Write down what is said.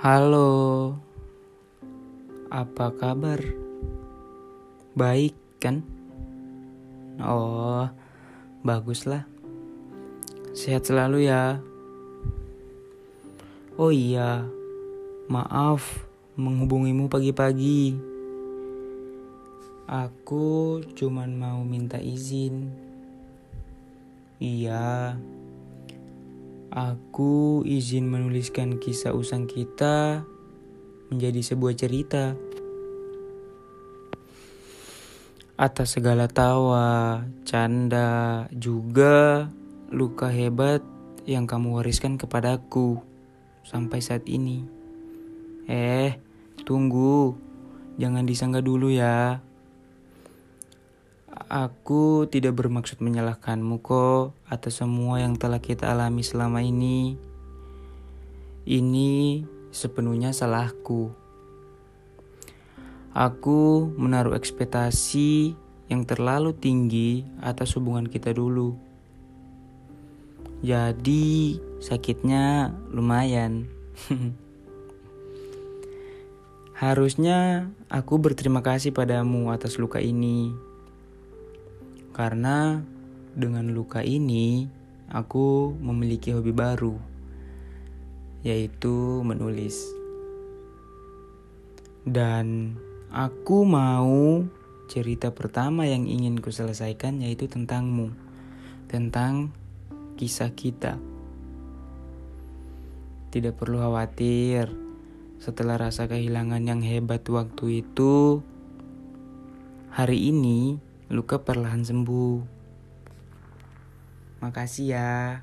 Halo, apa kabar? Baik kan? Oh, baguslah. Sehat selalu ya. Oh iya, maaf menghubungimu pagi-pagi. Aku cuman mau minta izin. Iya, aku izin menuliskan kisah usang kita menjadi sebuah cerita. Atas segala tawa, canda, juga luka hebat yang kamu wariskan kepadaku sampai saat ini. Eh, tunggu. Jangan disangka dulu ya. Aku tidak bermaksud menyalahkanmu kok atas semua yang telah kita alami selama ini. Ini sepenuhnya salahku. Aku menaruh ekspektasi yang terlalu tinggi atas hubungan kita dulu. Jadi sakitnya lumayan. Harusnya aku berterima kasih padamu atas luka ini. Karena dengan luka ini aku memiliki hobi baru yaitu menulis. Dan aku mau cerita pertama yang ingin ku selesaikan yaitu tentangmu. Tentang kisah kita. Tidak perlu khawatir, setelah rasa kehilangan yang hebat waktu itu, hari ini luka perlahan sembuh. Makasih ya.